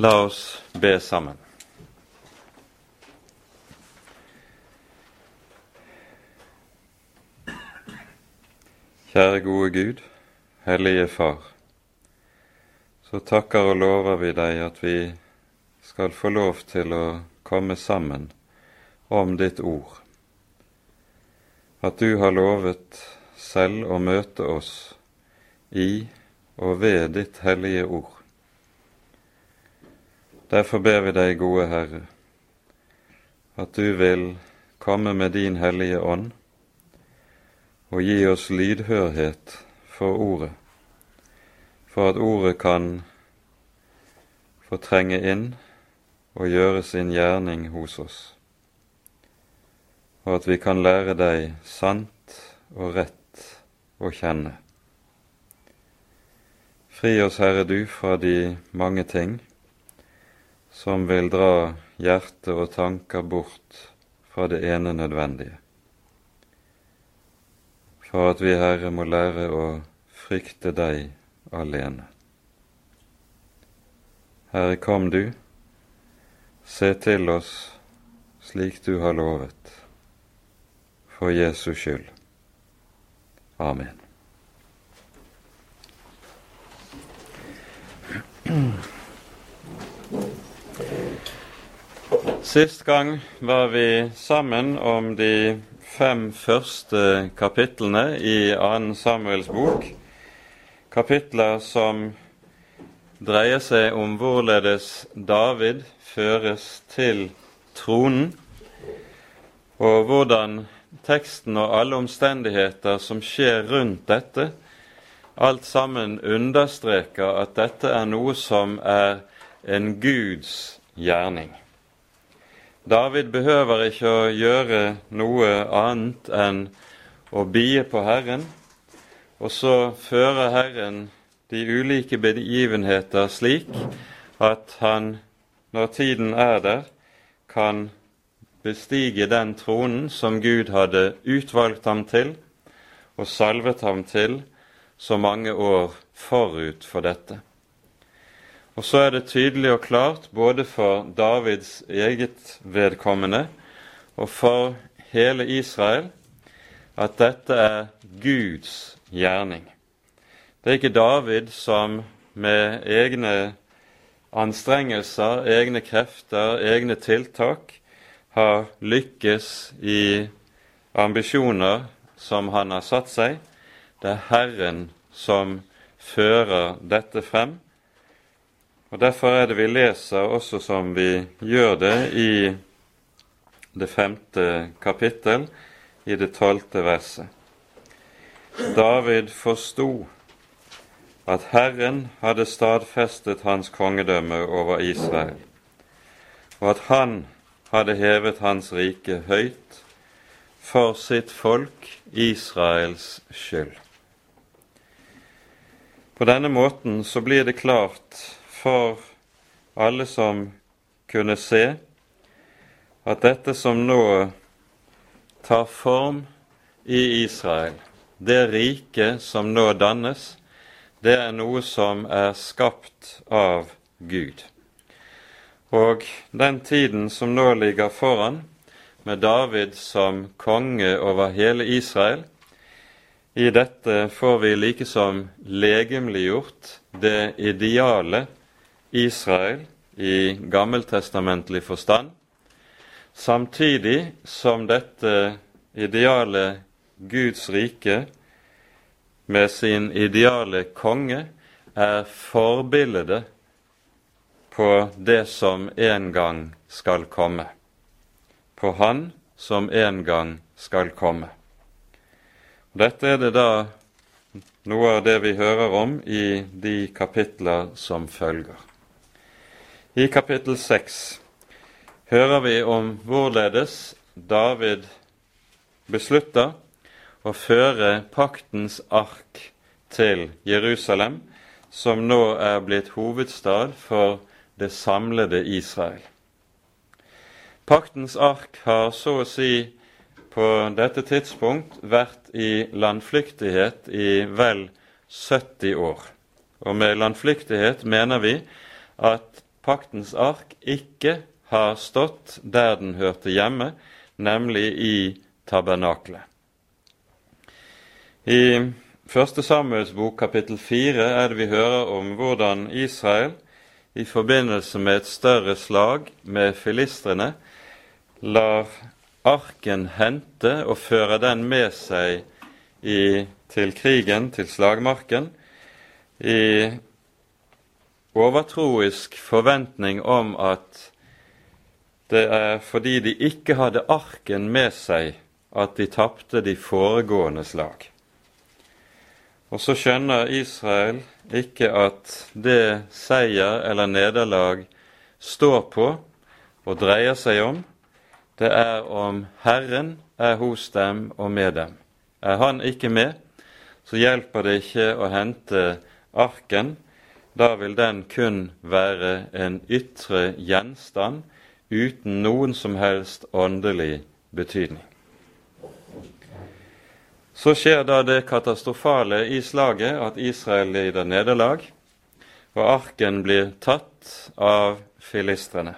La oss be sammen. Kjære gode Gud, Hellige Far. Så takker og lover vi deg at vi skal få lov til å komme sammen om ditt ord. At du har lovet selv å møte oss i og ved ditt hellige ord. Derfor ber vi deg, gode Herre, at du vil komme med din Hellige Ånd og gi oss lydhørhet for Ordet, for at Ordet kan få trenge inn og gjøre sin gjerning hos oss, og at vi kan lære deg sant og rett å kjenne. Fri oss, Herre, du, fra de mange ting som vil dra hjerte og tanker bort fra det ene nødvendige. For at vi, Herre, må lære å frykte deg alene. Herre, kom du, se til oss slik du har lovet, for Jesus skyld. Amen. Sist gang var vi sammen om de fem første kapitlene i 2. Samuels bok. Kapitler som dreier seg om hvorledes David føres til tronen, og hvordan teksten og alle omstendigheter som skjer rundt dette, alt sammen understreker at dette er noe som er en Guds gjerning. David behøver ikke å gjøre noe annet enn å bie på Herren, og så fører Herren de ulike begivenheter slik at han, når tiden er der, kan bestige den tronen som Gud hadde utvalgt ham til og salvet ham til så mange år forut for dette. Og så er det tydelig og klart både for Davids eget vedkommende og for hele Israel at dette er Guds gjerning. Det er ikke David som med egne anstrengelser, egne krefter, egne tiltak har lykkes i ambisjoner som han har satt seg. Det er Herren som fører dette frem og Derfor er det vi leser også som vi gjør det i det femte kapittel, i det tolvte verset. David forsto at Herren hadde stadfestet hans kongedømme over Israel, og at han hadde hevet hans rike høyt for sitt folk Israels skyld. På denne måten så blir det klart for alle som kunne se at dette som nå tar form i Israel, det riket som nå dannes, det er noe som er skapt av Gud. Og den tiden som nå ligger foran, med David som konge over hele Israel, i dette får vi likesom legemliggjort det ideale Israel i gammeltestamentlig forstand, samtidig som dette ideale Guds rike med sin ideale konge er forbildet på det som en gang skal komme, på Han som en gang skal komme. Dette er det da noe av det vi hører om i de kapitler som følger. I kapittel 6 hører vi om hvorledes David beslutter å føre paktens ark til Jerusalem, som nå er blitt hovedstad for det samlede Israel. Paktens ark har så å si på dette tidspunkt vært i landflyktighet i vel 70 år. Og med landflyktighet mener vi at paktens ark ikke har stått der den hørte hjemme, nemlig i tabernaklet. I Første Samuels bok kapittel 4 er det vi hører om hvordan Israel i forbindelse med et større slag med filistrene lar arken hente og føre den med seg i, til krigen, til slagmarken, i overtroisk forventning om at det er fordi de ikke hadde arken med seg, at de tapte de foregående slag. Og så skjønner Israel ikke at det seier eller nederlag står på og dreier seg om, det er om Herren er hos dem og med dem. Er Han ikke med, så hjelper det ikke å hente arken. Da vil den kun være en ytre gjenstand uten noen som helst åndelig betydning. Så skjer da det katastrofale i slaget at Israel lider nederlag, og arken blir tatt av filistrene.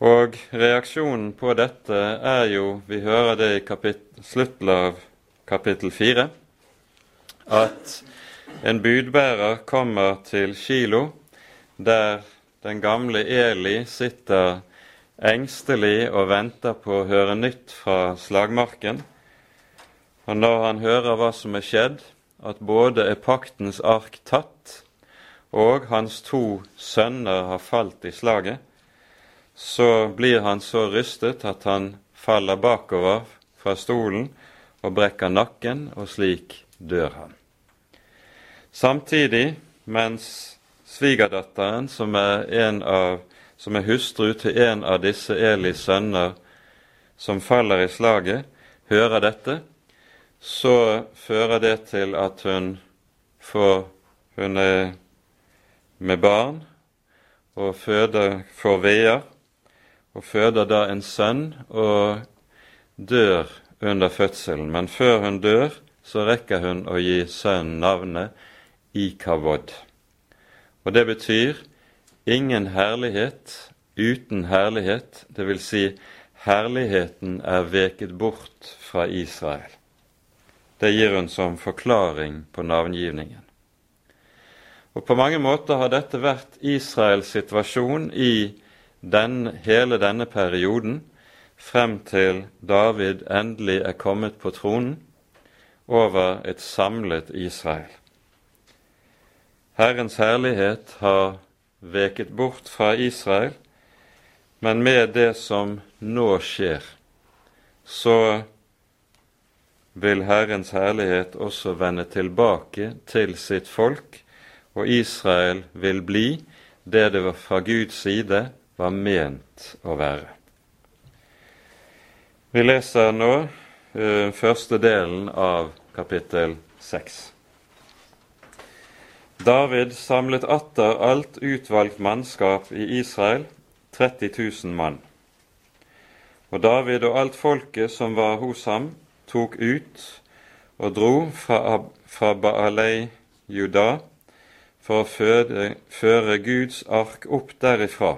Og reaksjonen på dette er jo, vi hører det i slutten av kapittel fire, at en budbærer kommer til Kilo, der den gamle Eli sitter engstelig og venter på å høre nytt fra slagmarken. Og når han hører hva som er skjedd, at både er paktens ark tatt, og hans to sønner har falt i slaget, så blir han så rystet at han faller bakover fra stolen og brekker nakken, og slik dør han. Samtidig, mens svigerdatteren, som er, av, som er hustru til en av disse Elis sønner som faller i slaget, hører dette, så fører det til at hun får Hun er med barn og føder, får veer, og føder da en sønn og dør under fødselen. Men før hun dør, så rekker hun å gi sønnen navnet Ikavod. Og det betyr ingen herlighet uten herlighet, dvs. Si, herligheten er veket bort fra Israel. Det gir hun som forklaring på navngivningen. Og På mange måter har dette vært Israels situasjon i den, hele denne perioden, frem til David endelig er kommet på tronen over et samlet Israel. Herrens herlighet har veket bort fra Israel, men med det som nå skjer, så vil Herrens herlighet også vende tilbake til sitt folk, og Israel vil bli det det fra Guds side var ment å være. Vi leser nå uh, første delen av kapittel seks. David samlet atter alt utvalgt mannskap i Israel, 30 000 mann. Og David og alt folket som var hos ham, tok ut og dro fra, fra Baalei Juda for å føde, føre Guds ark opp derifra,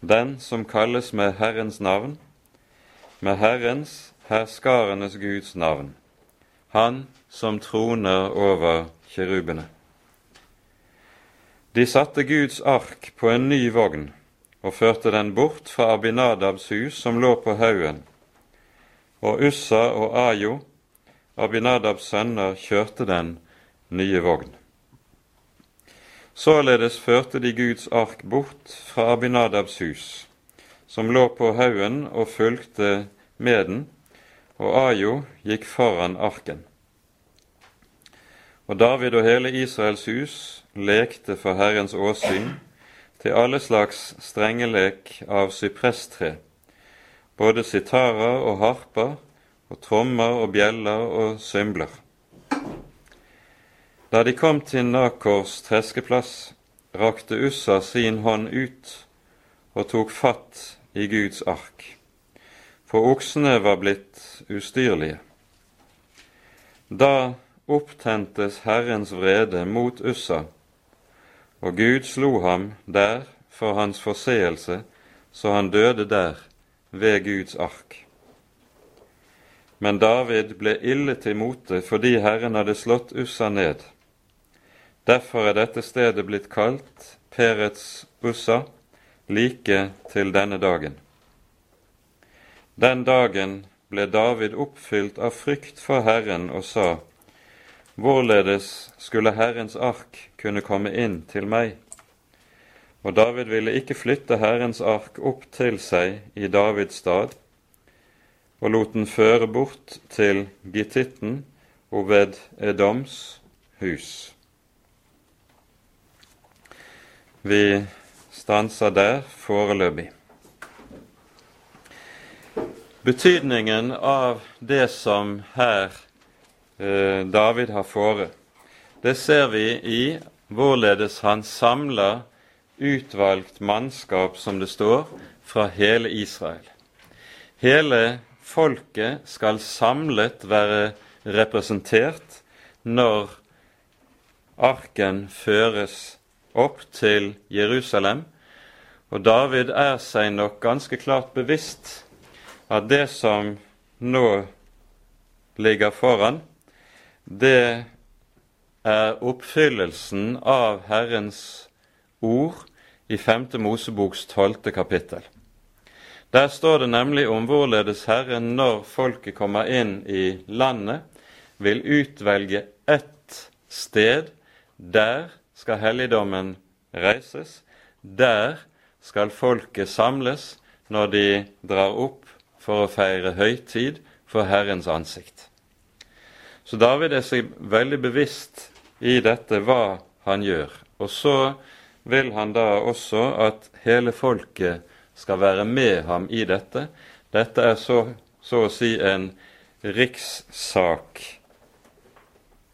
den som kalles med Herrens navn, med Herrens, herskarenes Guds navn, han som troner over kjerubene. De satte Guds ark på en ny vogn og førte den bort fra Abinadabs hus som lå på haugen, og Ussa og Ajo, Abinadabs sønner, kjørte den nye vogn. Således førte de Guds ark bort fra Abinadabs hus, som lå på haugen og fulgte med den, og Ajo gikk foran arken. Og David og hele Israels hus lekte for Herrens åsyn til alle slags strengelek av sypresstre, både sitarer og harper og trommer og bjeller og symbler. Da de kom til Nakors treskeplass, rakte Ussa sin hånd ut og tok fatt i Guds ark, for oksene var blitt ustyrlige. Da opptentes Herrens vrede mot Ussa, og Gud slo ham der for hans forseelse, så han døde der ved Guds ark. Men David ble ille til mote fordi Herren hadde slått Ussa ned. Derfor er dette stedet blitt kalt Perets Ussa like til denne dagen. Den dagen ble David oppfylt av frykt for Herren og sa:" Hvorledes skulle Herrens ark kunne komme inn til meg? Og David ville ikke flytte Herrens ark opp til seg i Davids stad, og lot den føre bort til Gittitten Oved Edoms hus. Vi stanser der foreløpig. Betydningen av det som her eh, David har fore, det ser vi i hvorledes han samler utvalgt mannskap, som det står, fra hele Israel. Hele folket skal samlet være representert når arken føres opp til Jerusalem. Og David er seg nok ganske klart bevisst at det som nå ligger foran, det er oppfyllelsen av Herrens ord i 5. Moseboks 12. kapittel. Der står det nemlig om hvorledes Herren, når folket kommer inn i landet, vil utvelge ett sted. Der skal helligdommen reises. Der skal folket samles når de drar opp for å feire høytid for Herrens ansikt. Så David er seg veldig bevisst i dette hva han gjør. Og så vil han da også at hele folket skal være med ham i dette. Dette er så, så å si en rikssak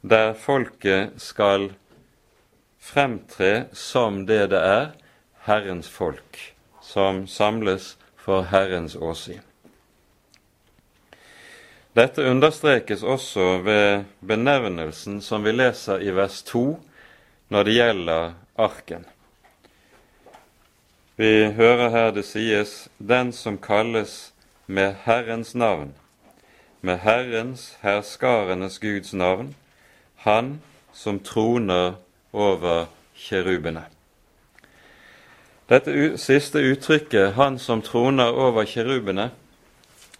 der folket skal fremtre som det det er, Herrens folk, som samles for Herrens åsyn. Dette understrekes også ved benevnelsen som vi leser i vers 2 når det gjelder arken. Vi hører her det sies 'den som kalles med Herrens navn', med Herrens, herskarenes Guds navn, Han som troner over kjerubene. Dette siste uttrykket, 'Han som troner over kjerubene',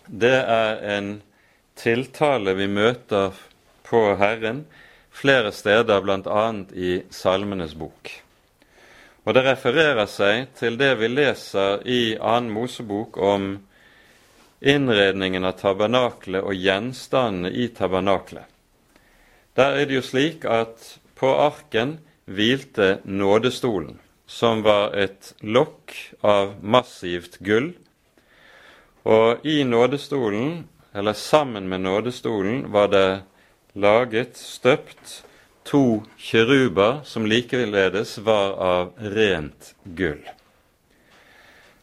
det er en tiltale vi møter på Herren flere steder, bl.a. i Salmenes bok. Og det refererer seg til det vi leser i 2. Mosebok om innredningen av tabernaklet og gjenstandene i tabernaklet. Der er det jo slik at på arken hvilte nådestolen, som var et lokk av massivt gull. Og i nådestolen, eller sammen med nådestolen, var det laget, støpt, to kiruber som likeledes var av rent gull.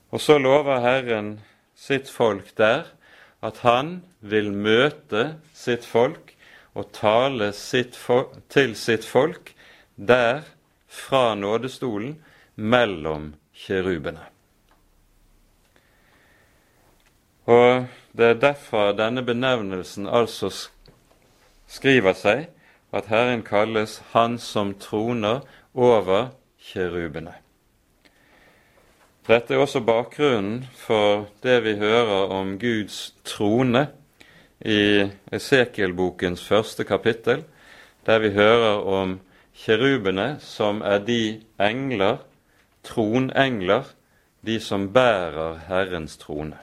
Og så lover Herren sitt folk der at han vil møte sitt folk og tale sitt til sitt folk der fra nådestolen mellom kjerubene. Og det er derfor denne benevnelsen altså skriver seg at Herren kalles Han som troner over kjerubene. Dette er også bakgrunnen for det vi hører om Guds trone i Esekiel-bokens første kapittel, der vi hører om kjerubene som er de engler, tronengler, de som bærer Herrens trone.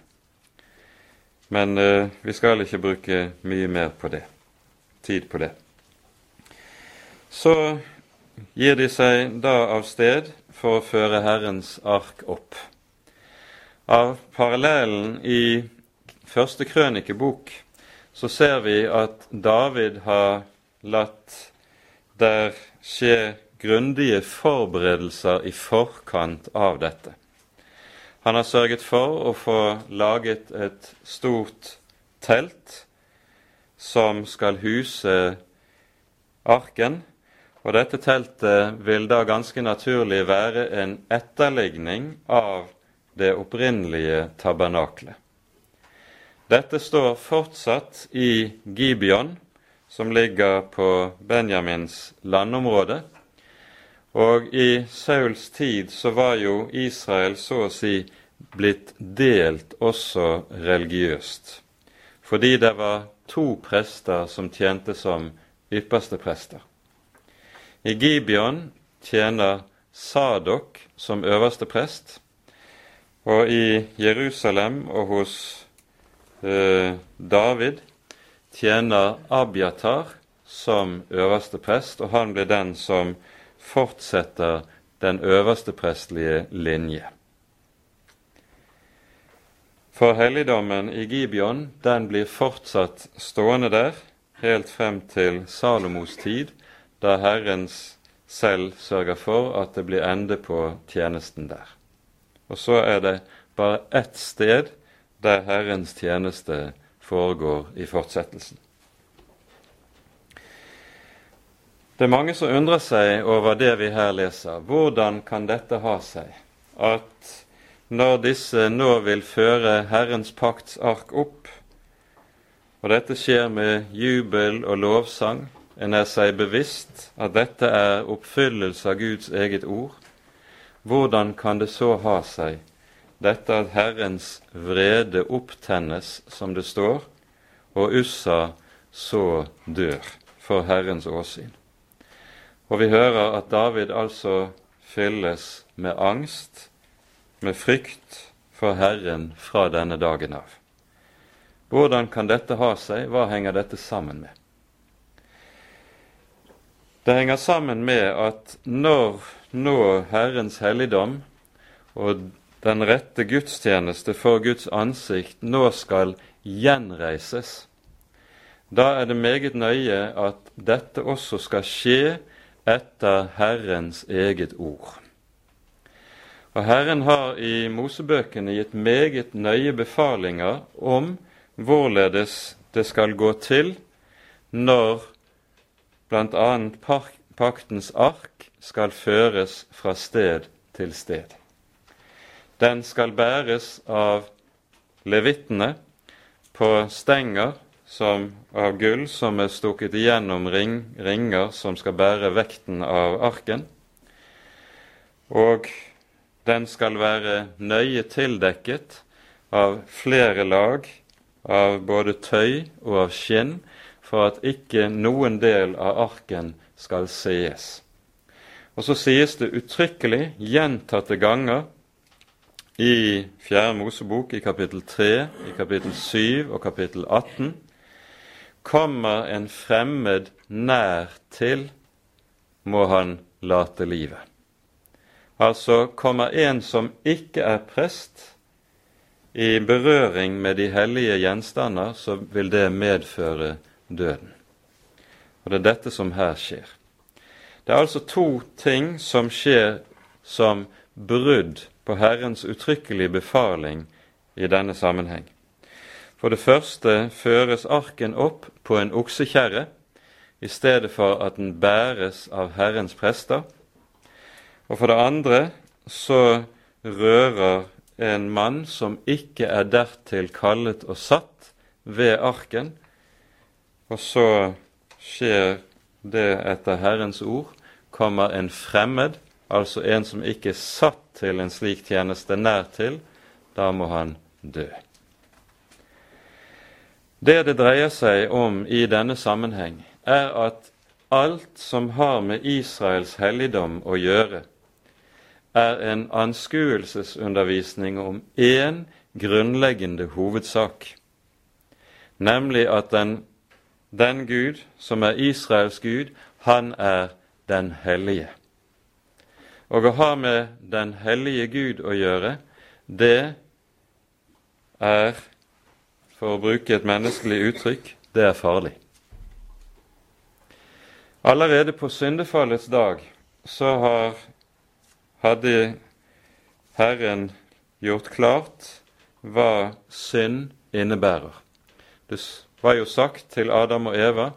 Men eh, vi skal ikke bruke mye mer på det, tid på det. Så gir de seg da av sted for å føre Herrens ark opp. Av parallellen i første krønikebok så ser vi at David har latt der skje grundige forberedelser i forkant av dette. Han har sørget for å få laget et stort telt som skal huse arken, Og dette teltet vil da ganske naturlig være en etterligning av det opprinnelige tabernaklet. Dette står fortsatt i Gibeon, som ligger på Benjamins landområde. Og i Sauls tid så var jo Israel så å si blitt delt også religiøst, fordi det var to prester som tjente som ypperste prester. I Gibeon tjener Sadok som øverste prest, og i Jerusalem og hos eh, David tjener Abiatar som øverste prest, og han blir den som fortsetter den øverste prestlige linje. For helligdommen i Gibeon den blir fortsatt stående der helt frem til Salomos tid, da Herrens selv sørger for at det blir ende på tjenesten der. Og så er det bare ett sted der Herrens tjeneste foregår i fortsettelsen. Det er mange som undrer seg over det vi her leser. Hvordan kan dette ha seg at når disse nå vil føre Herrens pakts ark opp, og dette skjer med jubel og lovsang, en er seg bevisst at dette er oppfyllelse av Guds eget ord, hvordan kan det så ha seg, dette at Herrens vrede opptennes, som det står, og Ussa så dør for Herrens åsyn? Og vi hører at David altså fylles med angst med frykt for Herren fra denne dagen av. Hvordan kan dette ha seg? Hva henger dette sammen med? Det henger sammen med at når nå Herrens helligdom og den rette gudstjeneste for Guds ansikt nå skal gjenreises, da er det meget nøye at dette også skal skje etter Herrens eget ord. Og Herren har i Mosebøkene gitt meget nøye befalinger om hvorledes det skal gå til når bl.a. paktens ark skal føres fra sted til sted. Den skal bæres av levittene på stenger som, av gull som er stukket igjennom ring, ringer som skal bære vekten av arken. Og den skal være nøye tildekket av flere lag av både tøy og av skinn, for at ikke noen del av arken skal sees. Og så sies det uttrykkelig gjentatte ganger i Fjerde Mosebok i kapittel 3, i kapittel 7 og kapittel 18 Kommer en fremmed nær til, må han late livet. Altså kommer en som ikke er prest, i berøring med de hellige gjenstander, så vil det medføre døden. Og det er dette som her skjer. Det er altså to ting som skjer som brudd på Herrens uttrykkelige befaling i denne sammenheng. For det første føres arken opp på en oksekjerre i stedet for at den bæres av Herrens prester. Og for det andre så rører en mann som ikke er dertil kallet og satt ved arken, og så skjer det etter Herrens ord, kommer en fremmed, altså en som ikke er satt til en slik tjeneste nær til, da må han dø. Det det dreier seg om i denne sammenheng, er at alt som har med Israels helligdom å gjøre, er en anskuelsesundervisning om én grunnleggende hovedsak, nemlig at den, den Gud som er Israels Gud, han er den hellige. Og å ha med den hellige Gud å gjøre, det er, for å bruke et menneskelig uttrykk, det er farlig. Allerede på syndefallets dag så har hadde Herren gjort klart hva synd innebærer. Det var jo sagt til Adam og Eva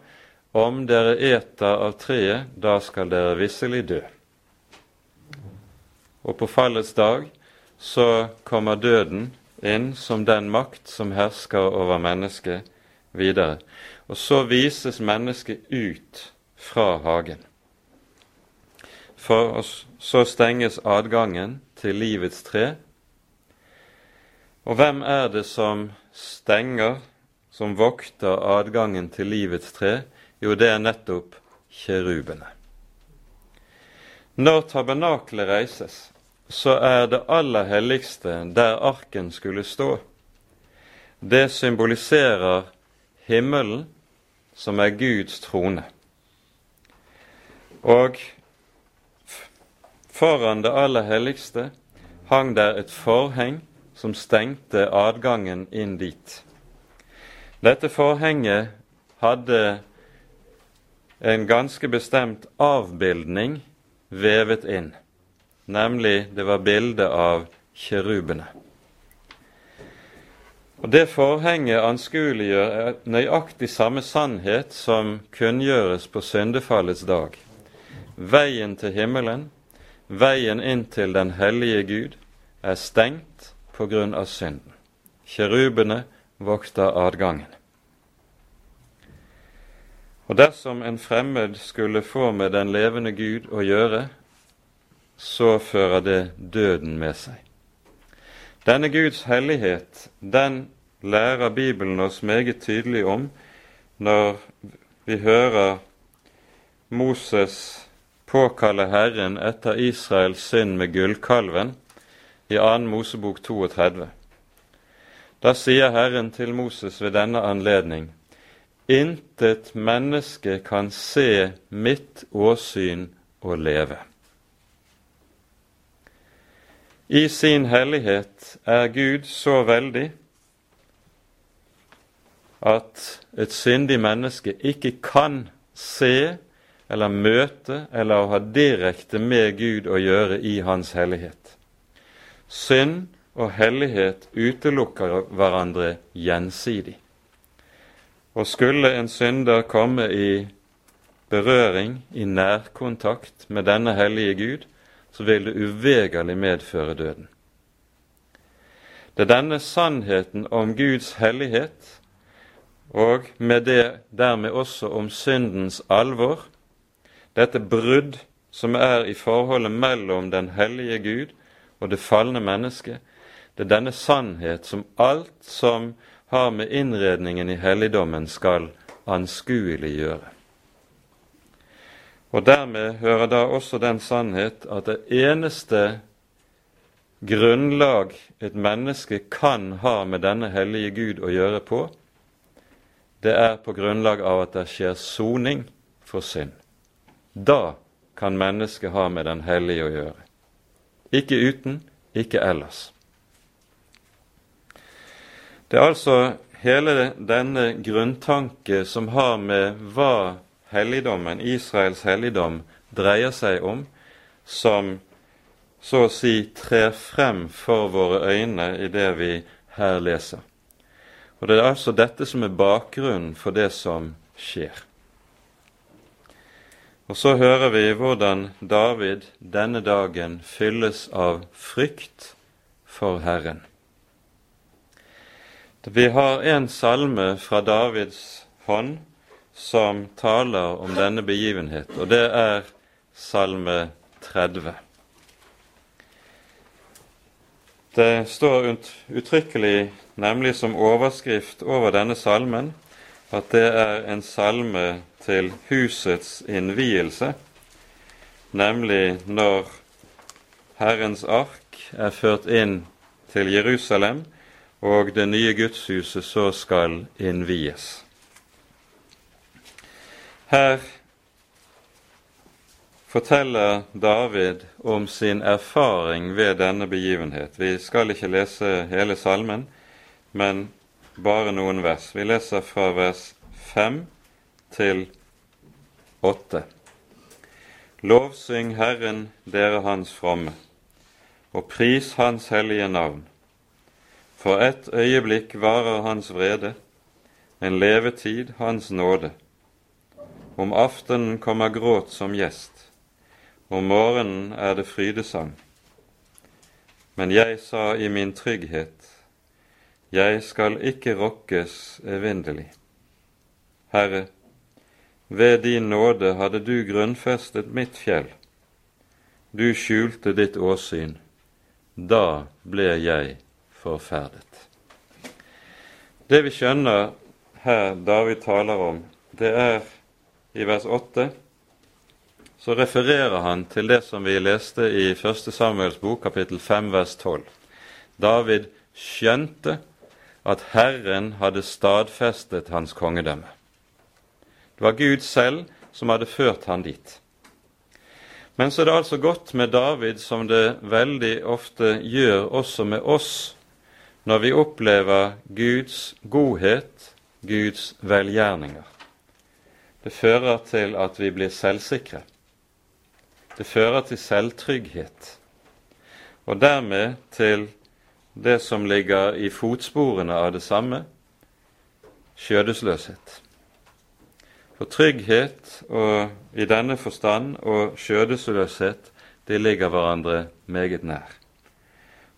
om dere eter av treet, da skal dere visselig dø. Og på fallets dag så kommer døden inn som den makt som hersker over mennesket videre. Og så vises mennesket ut fra hagen. For så stenges adgangen til livets tre. Og hvem er det som stenger, som vokter adgangen til livets tre? Jo, det er nettopp kjerubene. Når tabernakelet reises, så er det aller helligste der arken skulle stå. Det symboliserer himmelen, som er Guds trone. Og foran det aller helligste hang der et forheng som stengte adgangen inn dit. Dette forhenget hadde en ganske bestemt avbildning vevet inn, nemlig det var bildet av kjerubene. Og Det forhenget anskueliggjør nøyaktig samme sannhet som kunngjøres på syndefallets dag. Veien til himmelen, veien inn til den hellige Gud, er stengt på grunn av synden. Kjerubene vokter adgangen. Og dersom en fremmed skulle få med den levende Gud å gjøre, så fører det døden med seg. Denne Guds hellighet, den lærer Bibelen oss meget tydelig om når vi hører Moses påkalle Herren etter Israels synd med gullkalven i 2. Mosebok 32. Da sier Herren til Moses ved denne anledning:" Intet menneske kan se mitt åsyn og leve. I sin hellighet er Gud så veldig at et syndig menneske ikke kan se eller møte eller ha direkte med Gud å gjøre i Hans hellighet. Synd og hellighet utelukker hverandre gjensidig. Og skulle en synder komme i berøring, i nærkontakt med denne hellige Gud, så vil det uvegerlig medføre døden. Det er denne sannheten om Guds hellighet, og med det dermed også om syndens alvor, dette brudd som er i forholdet mellom den hellige Gud og det falne mennesket, det er denne sannhet som alt som har med innredningen i helligdommen skal anskueliggjøre. Og dermed hører da også den sannhet at det eneste grunnlag et menneske kan ha med denne hellige Gud å gjøre på, det er på grunnlag av at det skjer soning for synd. Da kan mennesket ha med den hellige å gjøre. Ikke uten, ikke ellers. Det er altså hele denne grunntanke som har med hva helligdommen, Israels helligdom, dreier seg om, som så å si trer frem for våre øyne i det vi her leser. Og Det er altså dette som er bakgrunnen for det som skjer. Og så hører vi hvordan David denne dagen fylles av frykt for Herren. Vi har en salme fra Davids hånd som taler om denne begivenhet, og det er salme 30. Det står uttrykkelig, nemlig som overskrift over denne salmen, at det er en salme til husets innvielse, nemlig når Herrens ark er ført inn til Jerusalem, og det nye gudshuset så skal innvies. Her forteller David om sin erfaring ved denne begivenhet. Vi skal ikke lese hele salmen, men bare noen vers. Vi leser fra vers 5 til 8. Lovsyng Herren, dere Hans fromme, og pris Hans hellige navn. For ett øyeblikk varer hans vrede, en levetid hans nåde. Om aftenen kommer gråt som gjest, om morgenen er det frydesang. Men jeg sa i min trygghet, jeg skal ikke rokkes evinnelig. Herre, ved din nåde hadde du grunnfestet mitt fjell. Du skjulte ditt åsyn. Da ble jeg forferdet. Det vi skjønner her David taler om, det er i vers 8 så refererer han til det som vi leste i 1. Samuels bok, kapittel 5, vers 12. David skjønte at Herren hadde stadfestet hans kongedømme. Det var Gud selv som hadde ført han dit. Men så er det altså godt med David, som det veldig ofte gjør også med oss, når vi opplever Guds godhet, Guds velgjerninger. Det fører til at vi blir selvsikre. Det fører til selvtrygghet, og dermed til det som ligger i fotsporene av det samme skjødesløshet. For trygghet og i denne forstand og skjødesløshet, de ligger hverandre meget nær.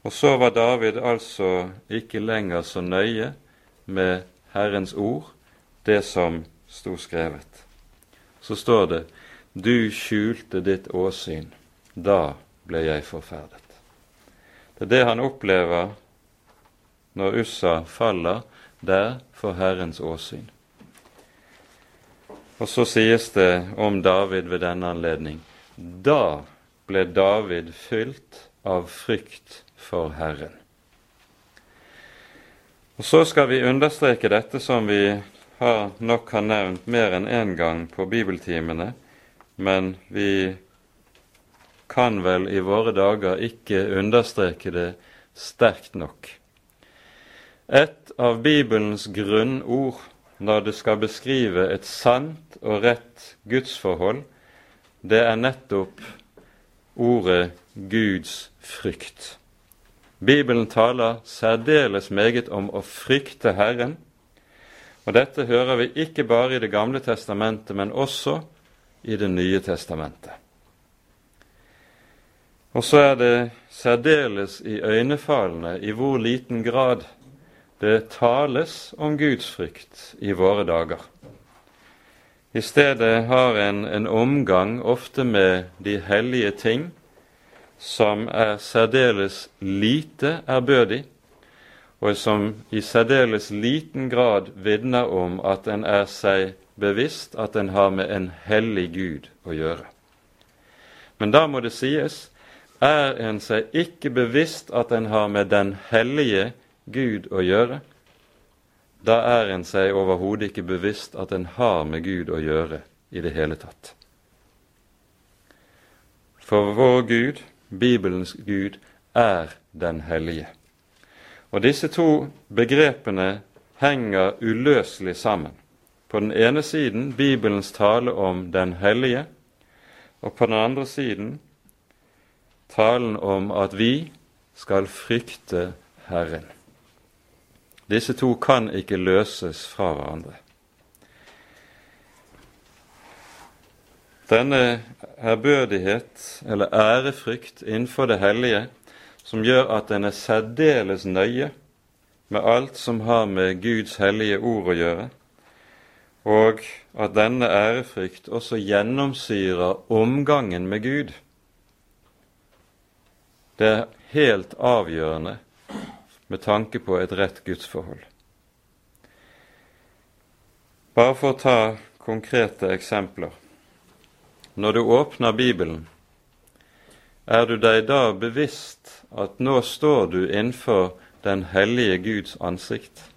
Og så var David altså ikke lenger så nøye med Herrens ord, det som sto skrevet. Så står det du skjulte ditt åsyn, da ble jeg forferdet. Det er det han opplever når Ussa faller der for Herrens åsyn. Og så sies det om David ved denne anledning da ble David fylt av frykt for Herren. Og Så skal vi understreke dette som vi har nok han nevnt mer enn én en gang på bibeltimene, men vi kan vel i våre dager ikke understreke det sterkt nok. Et av Bibelens grunnord når det skal beskrive et sant og rett gudsforhold, det er nettopp ordet Guds frykt. Bibelen taler særdeles meget om å frykte Herren, og dette hører vi ikke bare i Det gamle testamentet, men også i Det nye testamentet. Og så er det særdeles iøynefallende i hvor liten grad det tales om gudsfrykt i våre dager. I stedet har en en omgang ofte med de hellige ting som er særdeles lite ærbødig, og som i særdeles liten grad vitner om at en er seg bevisst at en har med en hellig Gud å gjøre. Men da må det sies er en seg ikke bevisst at en har med den hellige Gud å gjøre, da er en seg overhodet ikke bevisst at en har med Gud å gjøre i det hele tatt. For vår Gud, Bibelens Gud, er den hellige. Og disse to begrepene henger uløselig sammen. På den ene siden Bibelens tale om den hellige, og på den andre siden talen om at vi skal frykte Herren. Disse to kan ikke løses fra hverandre. Denne ærbødighet, eller ærefrykt, innenfor det hellige, som gjør at en er særdeles nøye med alt som har med Guds hellige ord å gjøre, og at denne ærefrykt også gjennomsyrer omgangen med Gud. Det er helt avgjørende med tanke på et rett gudsforhold. Bare for å ta konkrete eksempler. Når du åpner Bibelen, er du deg da bevisst at nå står du innenfor den hellige Guds ansikt?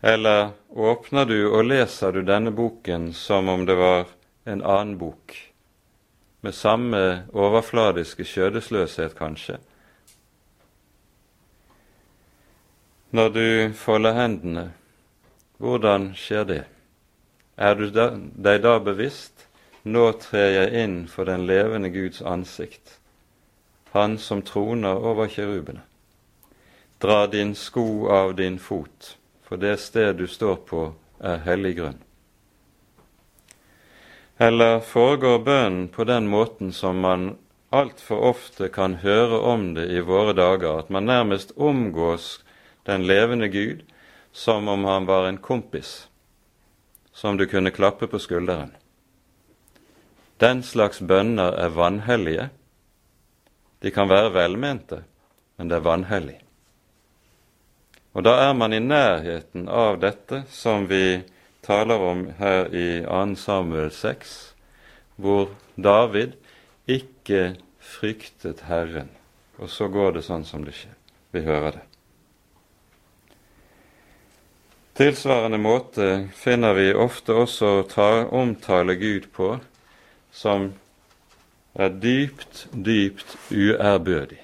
Eller åpner du og leser du denne boken som om det var en annen bok, med samme overfladiske skjødesløshet, kanskje, Når du folder hendene, hvordan skjer det? Er du deg da bevisst nå trer jeg inn for den levende Guds ansikt, Han som troner over kjerubene. Dra din sko av din fot, for det sted du står på, er hellig grunn. Eller foregår bønnen på den måten som man altfor ofte kan høre om det i våre dager, at man nærmest omgås den levende Gud som om han var en kompis som du kunne klappe på skulderen. Den slags bønner er vanhellige. De kan være velmente, men det er vanhellig. Og da er man i nærheten av dette som vi taler om her i 2. Samuel 6, hvor David ikke fryktet Herren. Og så går det sånn som det skjer. Vi hører det. Tilsvarende måte finner vi ofte også å omtale Gud på som er dypt, dypt uærbødig.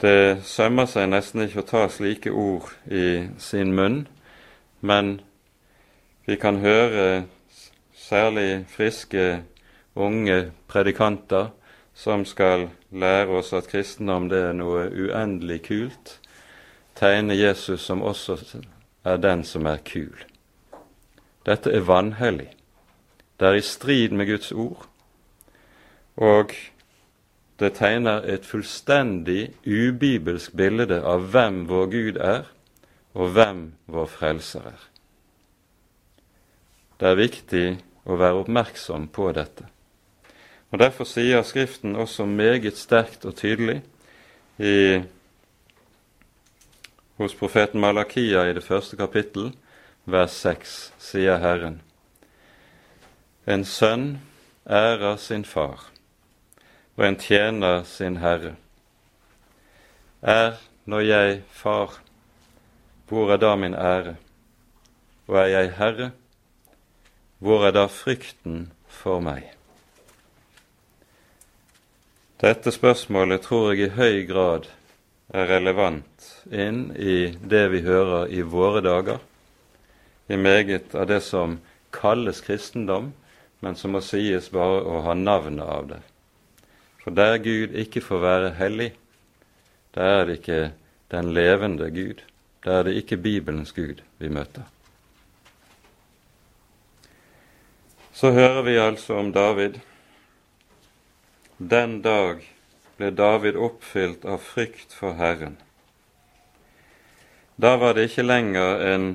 Det sømmer seg nesten ikke å ta slike ord i sin munn, men vi kan høre særlig friske, unge predikanter som skal lære oss at kristendom det er noe uendelig kult, tegne Jesus som også er den som er kul. Dette er vanhellig. Det er i strid med Guds ord, og det tegner et fullstendig ubibelsk bilde av hvem vår Gud er, og hvem vår Frelser er. Det er viktig å være oppmerksom på dette. Og Derfor sier Skriften også meget sterkt og tydelig i, hos profeten Malakia i det første kapittel, vers 6, sier Herren. En sønn ærer sin far, og en tjener sin herre. Er når jeg far, hvor er da min ære? Og er jeg herre, hvor er da frykten for meg? Dette spørsmålet tror jeg i høy grad er relevant inn i det vi hører i våre dager, i meget av det som kalles kristendom, men som må sies bare å ha navnet av det. For der Gud ikke får være hellig, der er det ikke den levende Gud. Der er det ikke Bibelens Gud vi møter. Så hører vi altså om David. Den dag ble David oppfylt av frykt for Herren. Da var det ikke lenger en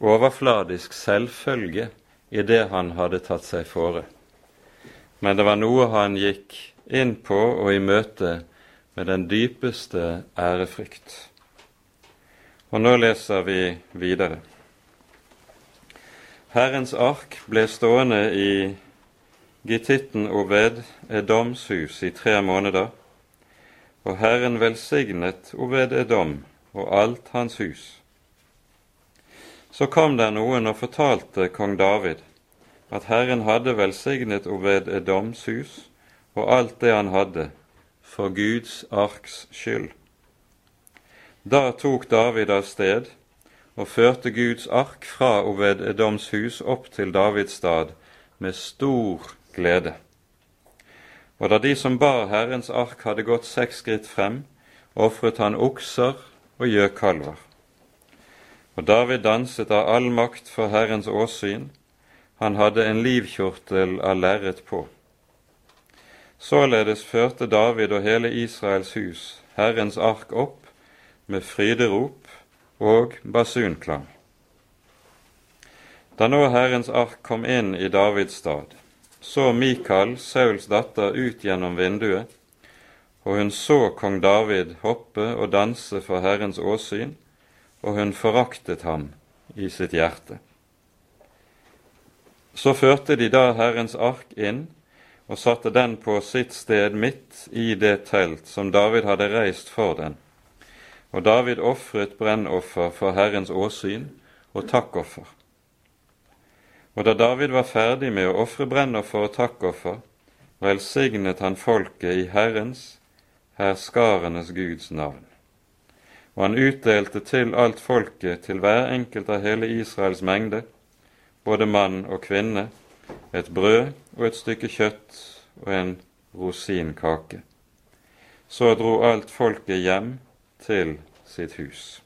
overfladisk selvfølge i det han hadde tatt seg fore. Men det var noe han gikk inn på og i møte med den dypeste ærefrykt. Og nå leser vi videre. Herrens ark ble stående i Gittitten Oved Edoms hus i tre måneder, og Herren velsignet Oved Edom og alt hans hus. Så kom der noen og fortalte kong David at Herren hadde velsignet Oved Edoms hus og alt det han hadde, for Guds arks skyld. Da tok David av sted og førte Guds ark fra Oved Edoms hus opp til Davids stad med stor glede. Og da de som bar Herrens ark hadde gått seks skritt frem, ofret han okser og gjøkalver. Og David danset av all makt for Herrens åsyn. Han hadde en livkjortel av lerret på. Således førte David og hele Israels hus Herrens ark opp med fryderop og basunklang. Da nå Herrens ark kom inn i Davids stad, så Mikael, Sauls datter, ut gjennom vinduet, og hun så kong David hoppe og danse for Herrens åsyn, og hun foraktet ham i sitt hjerte. Så førte de da Herrens ark inn og satte den på sitt sted midt i det telt som David hadde reist for den. Og David ofret brennoffer for Herrens åsyn og takkoffer. Og da David var ferdig med å ofre brennoffer og takkoffer, velsignet han folket i Herrens, herskarenes Guds navn og han utdelte til alt folket, til hver enkelt av hele Israels mengde, både mann og kvinne, et brød og et stykke kjøtt og en rosinkake. Så dro alt folket hjem til sitt hus.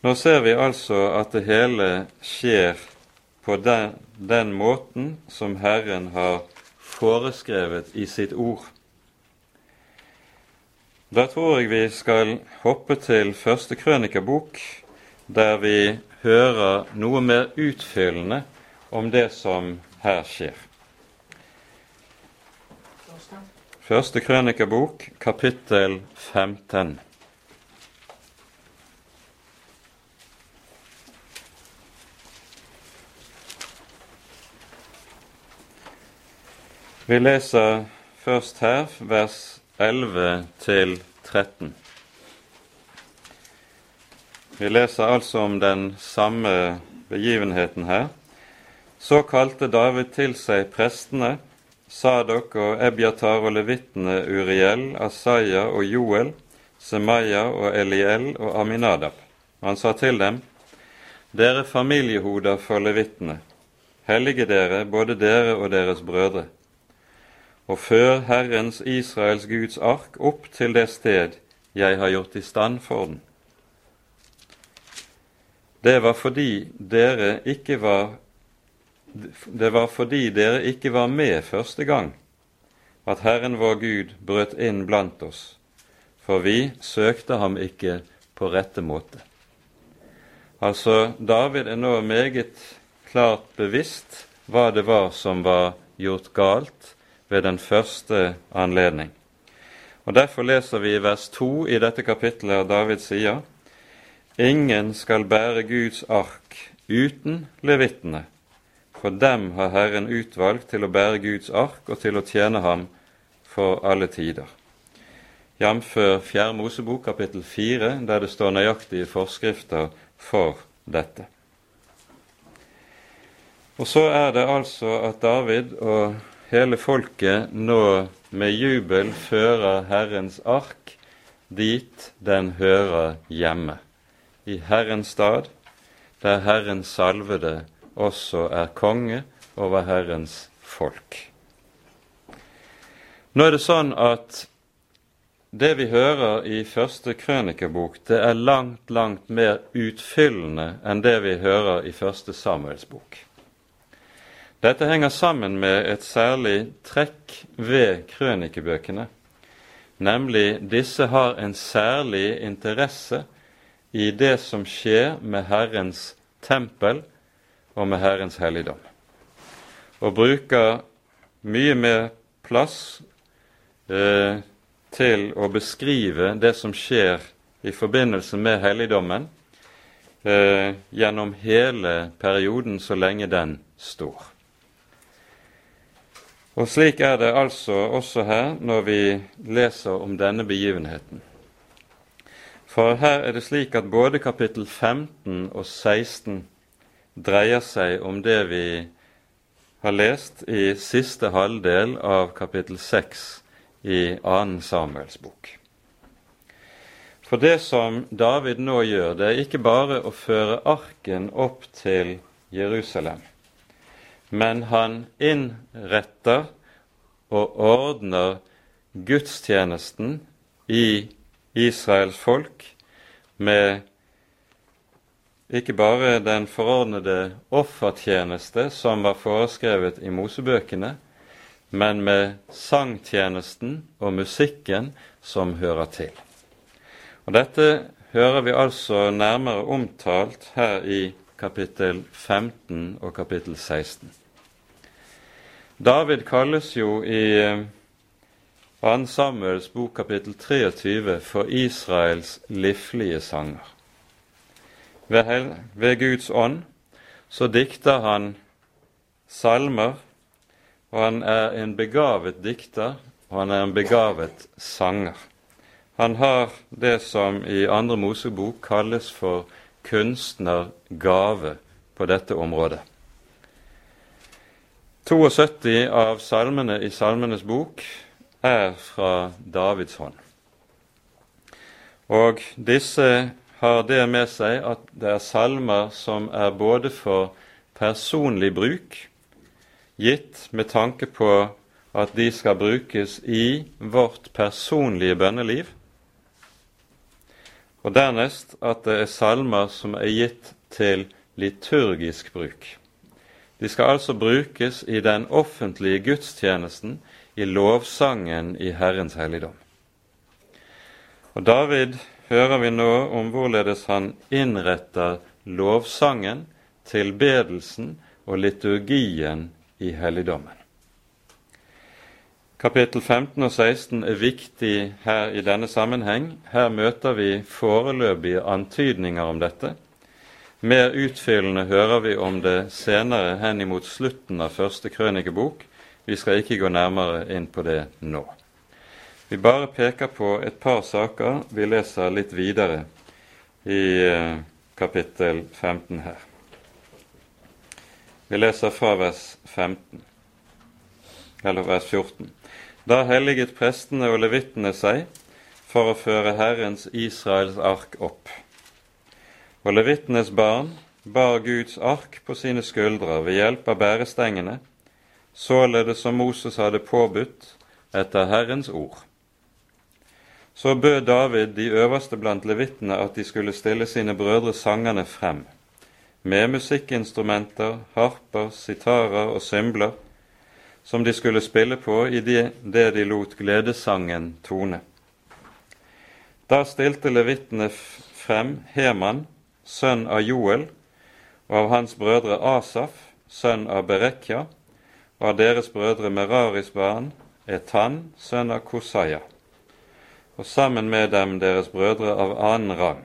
Nå ser vi altså at det hele skjer på den, den måten som Herren har foreskrevet i sitt ord. Da tror jeg vi skal hoppe til første krønikebok, der vi hører noe mer utfyllende om det som her skjer. Første krønikebok, kapittel 15. Vi leser først her vers 11 til 13. Vi leser altså om den samme begivenheten her. Så kalte David til seg prestene, Sadok og Ebjatar og levittene Uriel, Asaya og Joel, Semaya og Eliel og Aminadab. Han sa til dem, Dere familiehoder for levittene, hellige dere, både dere og deres brødre og før Herrens Israels Guds ark opp til det sted jeg har gjort i stand for den. Det var fordi dere ikke var det var fordi dere ikke var med første gang at Herren vår Gud brøt inn blant oss, for vi søkte ham ikke på rette måte. Altså, David er nå meget klart bevisst hva det var som var gjort galt ved den første anledning. Og Derfor leser vi i vers 2 i dette kapittelet av David sier Ingen skal bære Guds ark uten levittene, for dem har Herren utvalgt til å bære Guds ark og til å tjene ham for alle tider. Jf. 4. Mosebok kapittel 4, der det står nøyaktige forskrifter for dette. Og så er det altså at David og hele folket nå med jubel fører Herrens ark dit den hører hjemme, i Herrens stad, der Herrens salvede også er konge over Herrens folk. Nå er det sånn at det vi hører i første krønikebok, det er langt, langt mer utfyllende enn det vi hører i første Samuels bok. Dette henger sammen med et særlig trekk ved krønikebøkene, nemlig disse har en særlig interesse i det som skjer med Herrens tempel og med Herrens helligdom, og bruker mye mer plass eh, til å beskrive det som skjer i forbindelse med helligdommen, eh, gjennom hele perioden så lenge den står. Og slik er det altså også her når vi leser om denne begivenheten. For her er det slik at både kapittel 15 og 16 dreier seg om det vi har lest i siste halvdel av kapittel 6 i 2. Samuels bok. For det som David nå gjør, det er ikke bare å føre arken opp til Jerusalem men han innretter og ordner gudstjenesten i Israels folk med ikke bare den forordnede offertjeneste som var foreskrevet i Mosebøkene, men med sangtjenesten og musikken som hører til. Og Dette hører vi altså nærmere omtalt her i kapittel 15 og kapittel 16. David kalles jo i 2. Eh, Samuels bok kapittel 23 for Israels livlige sanger. Ved, ved Guds ånd så dikter han salmer, og han er en begavet dikter, og han er en begavet sanger. Han har det som i Andre Mosebok kalles for kunstnergave på dette området. 72 av salmene i Salmenes bok er fra Davids hånd. Og disse har det med seg at det er salmer som er både for personlig bruk, gitt med tanke på at de skal brukes i vårt personlige bønneliv, Og dernest at det er salmer som er gitt til liturgisk bruk. De skal altså brukes i den offentlige gudstjenesten, i lovsangen i Herrens helligdom. Og David hører vi nå om hvorledes han innretter lovsangen, tilbedelsen og liturgien i helligdommen. Kapittel 15 og 16 er viktig her i denne sammenheng. Her møter vi foreløpige antydninger om dette. Mer utfyllende hører vi om det senere henimot slutten av første krønikebok. Vi skal ikke gå nærmere inn på det nå. Vi bare peker på et par saker. Vi leser litt videre i eh, kapittel 15 her. Vi leser fra vers 15, eller vers 14. Da helliget prestene og levittene seg for å føre Herrens Israels ark opp. Og levittenes barn bar Guds ark på sine skuldre ved hjelp av bærestengene, således som Moses hadde påbudt etter Herrens ord. Så bød David de øverste blant levittene at de skulle stille sine brødre sangerne frem med musikkinstrumenter, harper, sitarer og symbler, som de skulle spille på i det, de lot gledesangen tone. Da stilte levittene frem Heman, sønn av Joel, og av hans brødre Asaf, sønn av Berekja, og av deres brødre Meraris barn Etan, sønn av Kosaya, og sammen med dem deres brødre av annen rang.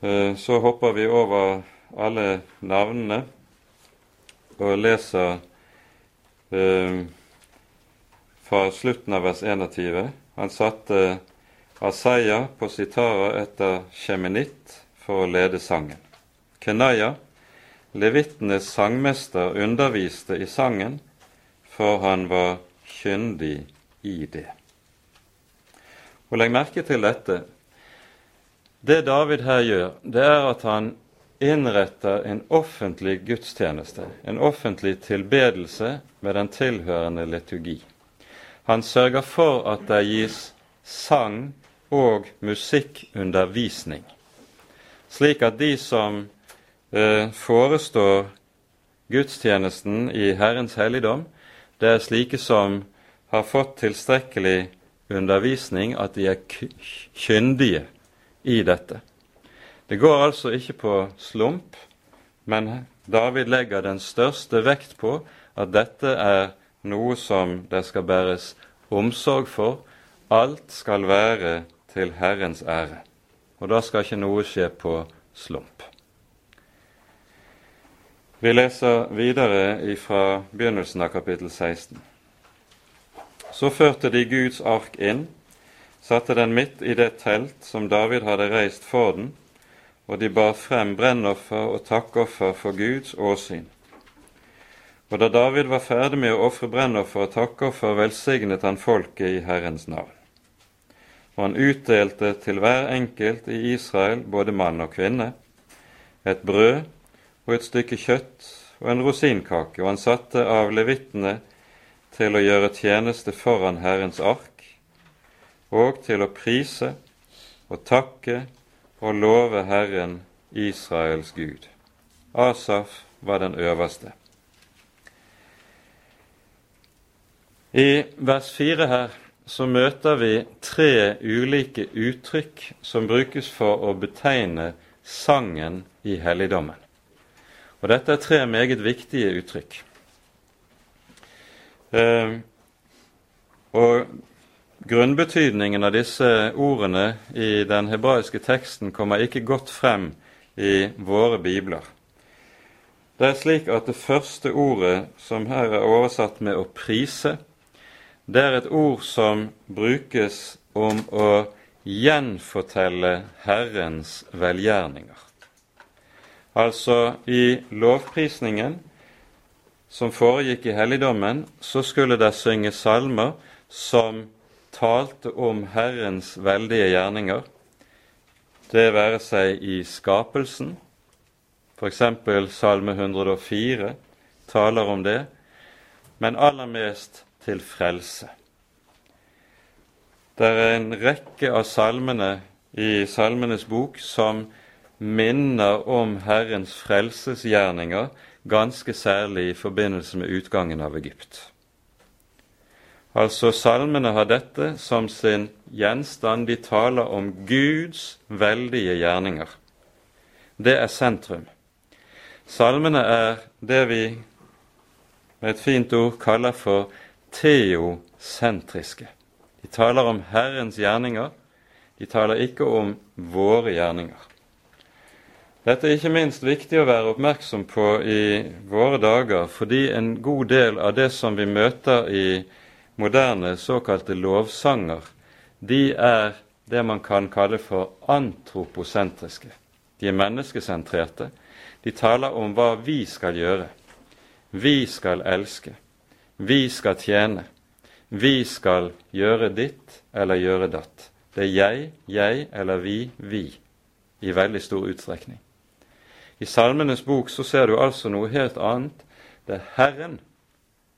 Eh, så hopper vi over alle navnene og leser eh, fra slutten av vers 21. Han satte Asaya på sitara etter Shemenitt for å lede sangen. Kenaya, levittenes sangmester, underviste i sangen, for han var kyndig i det. Og Legg merke til dette. Det David her gjør, det er at han innretter en offentlig gudstjeneste, en offentlig tilbedelse med den tilhørende liturgi. Han sørger for at det gis sang og musikkundervisning, slik at de som eh, forestår gudstjenesten i Herrens helligdom, det er slike som har fått tilstrekkelig undervisning, at de er kyndige i dette. Det går altså ikke på slump, men David legger den største vekt på at dette er noe som det skal bæres omsorg for. Alt skal være til Herrens ære. Og da skal ikke noe skje på slump. Vi leser videre fra begynnelsen av kapittel 16. Så førte de Guds ark inn satte den midt i det telt som David hadde reist for den, og de bar frem brennoffer og takkoffer for Guds åsyn. Og da David var ferdig med å ofre brennoffer og takkoffer, velsignet han folket i Herrens navn. Og han utdelte til hver enkelt i Israel, både mann og kvinne, et brød og et stykke kjøtt og en rosinkake, og han satte av levittene til å gjøre tjeneste foran Herrens ark, og til å prise og takke og love Herren Israels Gud. Asaf var den øverste. I vers 4 her så møter vi tre ulike uttrykk som brukes for å betegne sangen i helligdommen. Og Dette er tre meget viktige uttrykk. Eh, og Grunnbetydningen av disse ordene i den hebraiske teksten kommer ikke godt frem i våre bibler. Det er slik at det første ordet som her er oversatt med 'å prise', det er et ord som brukes om å gjenfortelle Herrens velgjerninger. Altså i lovprisningen som foregikk i helligdommen, så skulle det synge salmer som talte om Herrens veldige gjerninger, det være seg i skapelsen, f.eks. Salme 104 taler om det, men aller mest til frelse. Det er en rekke av salmene i Salmenes bok som minner om Herrens frelsesgjerninger, ganske særlig i forbindelse med utgangen av Egypt. Altså Salmene har dette som sin gjenstand. De taler om Guds veldige gjerninger. Det er sentrum. Salmene er det vi med et fint ord kaller for teosentriske. De taler om Herrens gjerninger, de taler ikke om våre gjerninger. Dette er ikke minst viktig å være oppmerksom på i våre dager, fordi en god del av det som vi møter i moderne såkalte lovsanger, de er det man kan kalle for antroposentriske. De er menneskesentrerte. De taler om hva vi skal gjøre. Vi skal elske. Vi skal tjene. Vi skal gjøre ditt eller gjøre datt. Det er jeg, jeg eller vi, vi i veldig stor utstrekning. I Salmenes bok så ser du altså noe helt annet. Det er Herren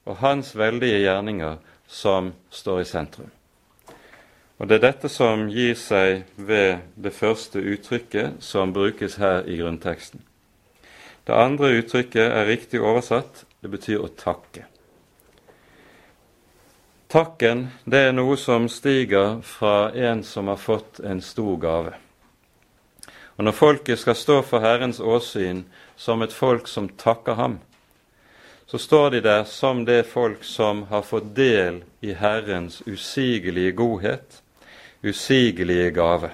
og Hans veldige gjerninger som står i sentrum. Og Det er dette som gir seg ved det første uttrykket som brukes her i grunnteksten. Det andre uttrykket er riktig oversatt. Det betyr å takke. Takken det er noe som stiger fra en som har fått en stor gave. Og Når folket skal stå for Herrens åsyn som et folk som takker ham, så står de der som det folk som har fått del i Herrens usigelige godhet, usigelige gave.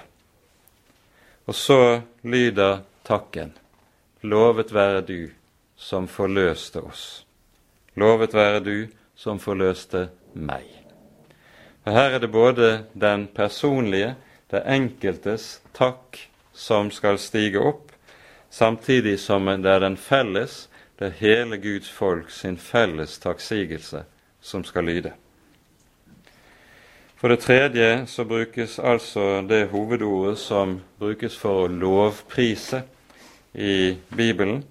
Og så lyder takken. Lovet være du som forløste oss. Lovet være du som forløste meg. Og Her er det både den personlige, det enkeltes takk som skal stige opp, samtidig som det er den felles, det er hele Guds folk sin felles takksigelse som skal lyde. For det tredje så brukes altså det hovedordet som brukes for å lovprise i Bibelen,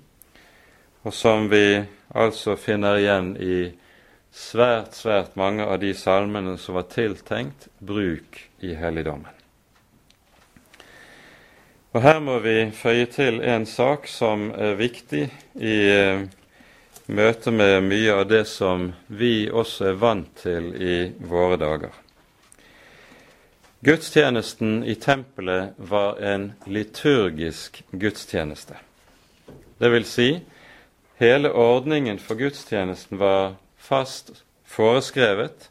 og som vi altså finner igjen i svært, svært mange av de salmene som var tiltenkt bruk i helligdommen. Og Her må vi føye til en sak som er viktig i eh, møte med mye av det som vi også er vant til i våre dager. Gudstjenesten i tempelet var en liturgisk gudstjeneste. Det vil si, hele ordningen for gudstjenesten var fast foreskrevet,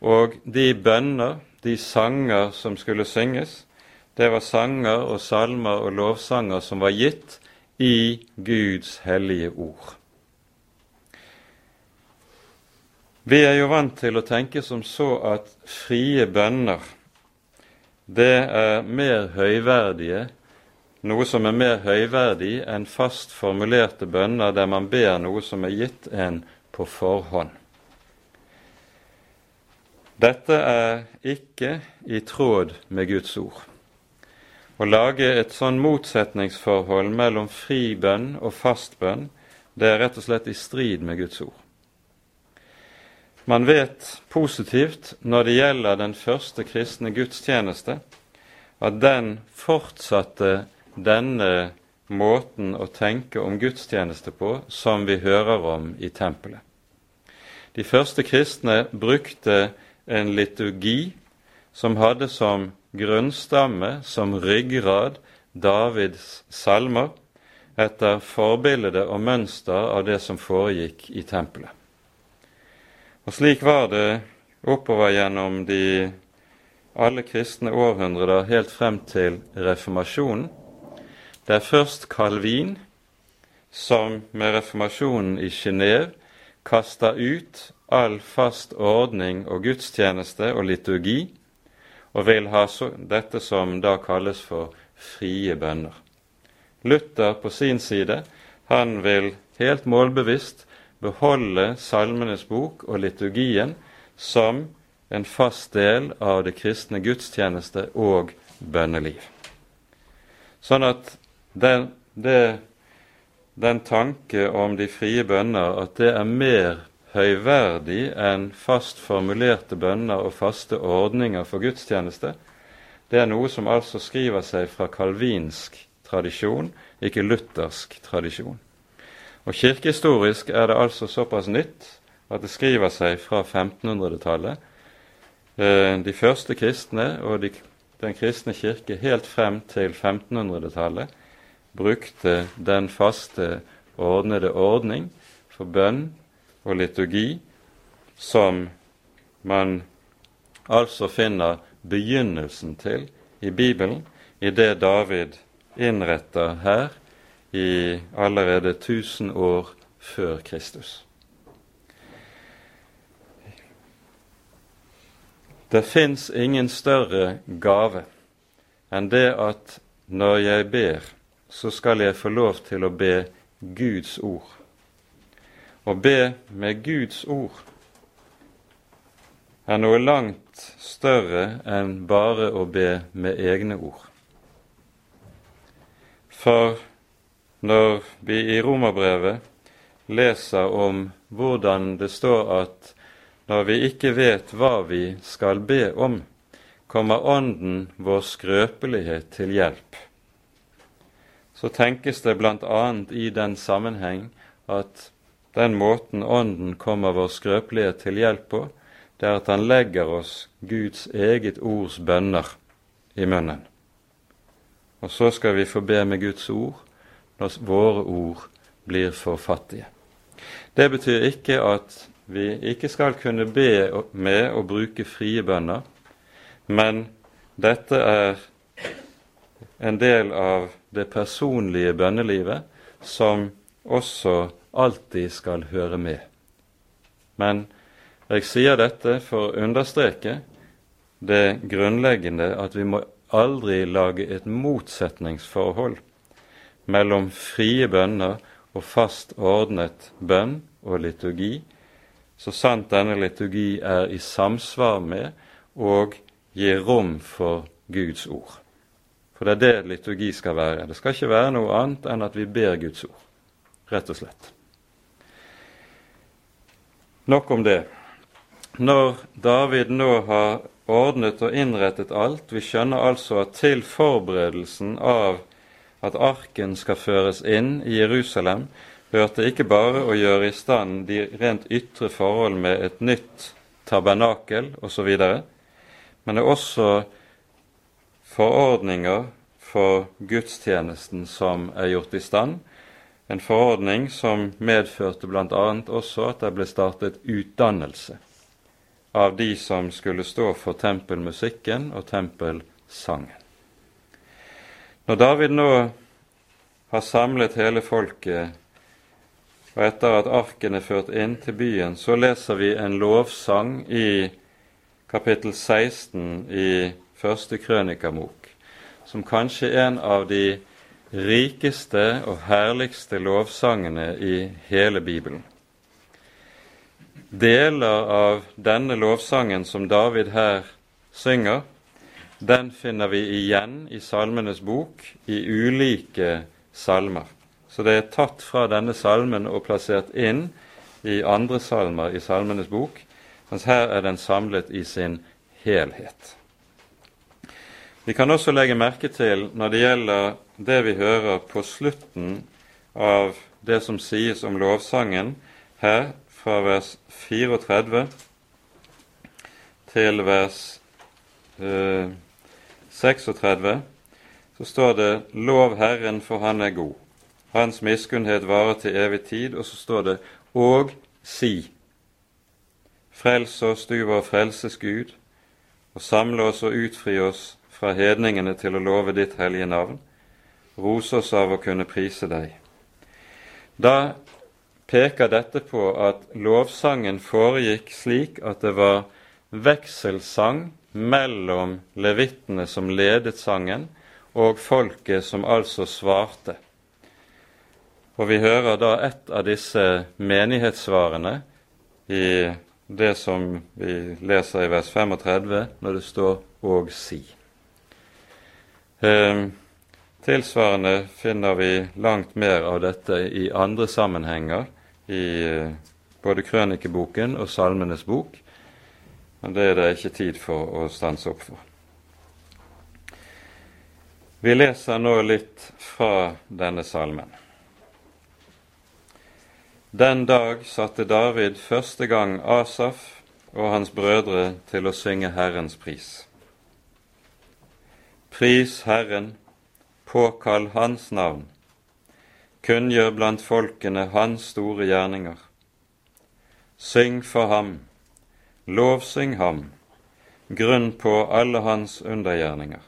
og de bønner, de sanger som skulle synges, det var sanger og salmer og lovsanger som var gitt i Guds hellige ord. Vi er jo vant til å tenke som så at frie bønner, det er mer høyverdige, noe som er mer høyverdig enn fast formulerte bønner der man ber noe som er gitt en på forhånd. Dette er ikke i tråd med Guds ord. Å lage et sånn motsetningsforhold mellom fri bønn og fast bønn, det er rett og slett i strid med Guds ord. Man vet positivt når det gjelder den første kristne gudstjeneste, at den fortsatte denne måten å tenke om gudstjeneste på som vi hører om i tempelet. De første kristne brukte en liturgi som hadde som grunnstamme som ryggrad Davids salmer etter forbilde og mønster av det som foregikk i tempelet. Og Slik var det oppover gjennom de alle kristne århundrer helt frem til reformasjonen. Det er først Calvin som med reformasjonen i Genéve kasta ut all fast ordning og gudstjeneste og liturgi og vil ha dette som da kalles for frie bønner. Luther på sin side, han vil helt målbevisst beholde Salmenes bok og liturgien som en fast del av det kristne gudstjeneste og bønneliv. Sånn at den, det, den tanke om de frie bønner, at det er mer høyverdig enn fast formulerte bønner og faste ordninger for gudstjeneste. Det er noe som altså skriver seg fra kalvinsk tradisjon, ikke luthersk tradisjon. Og Kirkehistorisk er det altså såpass nytt at det skriver seg fra 1500-tallet. Eh, de første kristne og de, den kristne kirke helt frem til 1500-tallet brukte den faste, ordnede ordning for bønn og liturgi som man altså finner begynnelsen til i Bibelen, i det David innretter her i allerede 1000 år før Kristus. Det fins ingen større gave enn det at når jeg ber, så skal jeg få lov til å be Guds ord. Å be med Guds ord er noe langt større enn bare å be med egne ord. For når vi i romerbrevet leser om hvordan det står at når vi ikke vet hva vi skal be om, kommer Ånden vår skrøpelighet til hjelp, så tenkes det bl.a. i den sammenheng at den måten Ånden kommer vår skrøpelighet til hjelp på, det er at han legger oss Guds eget ords bønner i munnen. Og så skal vi få be med Guds ord når våre ord blir for fattige. Det betyr ikke at vi ikke skal kunne be med å bruke frie bønner, men dette er en del av det personlige bønnelivet som også alltid skal høre med. Men jeg sier dette for å understreke det grunnleggende at vi må aldri lage et motsetningsforhold mellom frie bønner og fast ordnet bønn og liturgi, så sant denne liturgi er i samsvar med og gir rom for Guds ord. For det er det liturgi skal være. Det skal ikke være noe annet enn at vi ber Guds ord, rett og slett. Nok om det. Når David nå har ordnet og innrettet alt, vi skjønner altså at til forberedelsen av at arken skal føres inn i Jerusalem, hørte ikke bare å gjøre i stand de rent ytre forhold med et nytt tabernakel osv., men det er også forordninger for gudstjenesten som er gjort i stand, en forordning som medførte bl.a. også at det ble startet utdannelse av de som skulle stå for tempelmusikken og tempelsangen. Når David nå har samlet hele folket, og etter at arken er ført inn til byen, så leser vi en lovsang i kapittel 16 i første krønikabok, som kanskje er en av de rikeste og herligste lovsangene i hele Bibelen. Deler av denne lovsangen som David her synger, den finner vi igjen i Salmenes bok i ulike salmer. Så det er tatt fra denne salmen og plassert inn i andre salmer i Salmenes bok, mens her er den samlet i sin helhet. Vi kan også legge merke til når det gjelder det vi hører på slutten av det som sies om lovsangen her, fra vers 34 til vers eh, 36, så står det 'Lov Herren, for Han er god'. Hans miskunnhet varer til evig tid. Og så står det 'Og si'. Frels oss, du vår frelses Gud, og samle oss og utfri oss fra hedningene til å love ditt hellige navn. Rose oss av å kunne prise deg. Da peker dette på at lovsangen foregikk slik at det var vekselsang mellom levittene som ledet sangen, og folket som altså svarte. Og vi hører da et av disse menighetssvarene i det som vi leser i vers 35, når det står 'og si'. Eh, tilsvarende finner vi langt mer av dette i andre sammenhenger i eh, både Krønikeboken og Salmenes bok, men det er det ikke tid for å stanse opp for. Vi leser nå litt fra denne salmen. Den dag satte David første gang Asaf og hans brødre til å synge Herrens pris. Pris Herren, påkall Hans navn, kunngjør blant folkene Hans store gjerninger. Syng for ham, lovsyng ham, grunn på alle hans undergjerninger.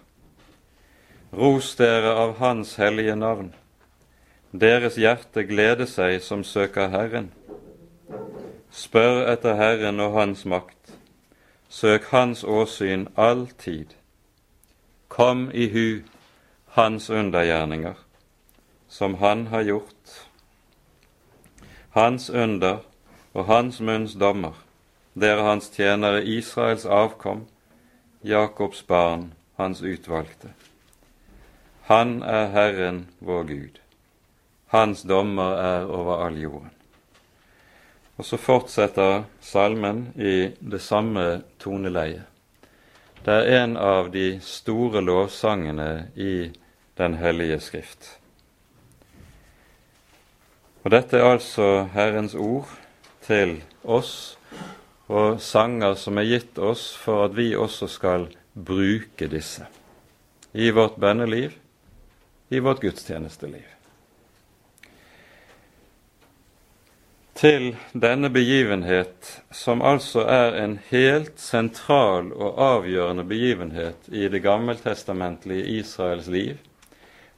Ros dere av Hans hellige navn. Deres hjerte gleder seg som søker Herren. Spør etter Herren og Hans makt. Søk Hans åsyn alltid. Kom i hu Hans undergjerninger, som Han har gjort. Hans under og hans munns dommer, dere hans tjenere Israels avkom, Jakobs barn, hans utvalgte. Han er Herren vår Gud. Hans dommer er over all jorden. Og så fortsetter salmen i det samme toneleiet. Det er en av de store lovsangene i Den hellige skrift. Og dette er altså Herrens ord til oss, og sanger som er gitt oss for at vi også skal bruke disse i vårt bønneliv, i vårt gudstjenesteliv. Til denne begivenhet, som altså er en helt sentral og avgjørende begivenhet i det gammeltestamentlige Israels liv,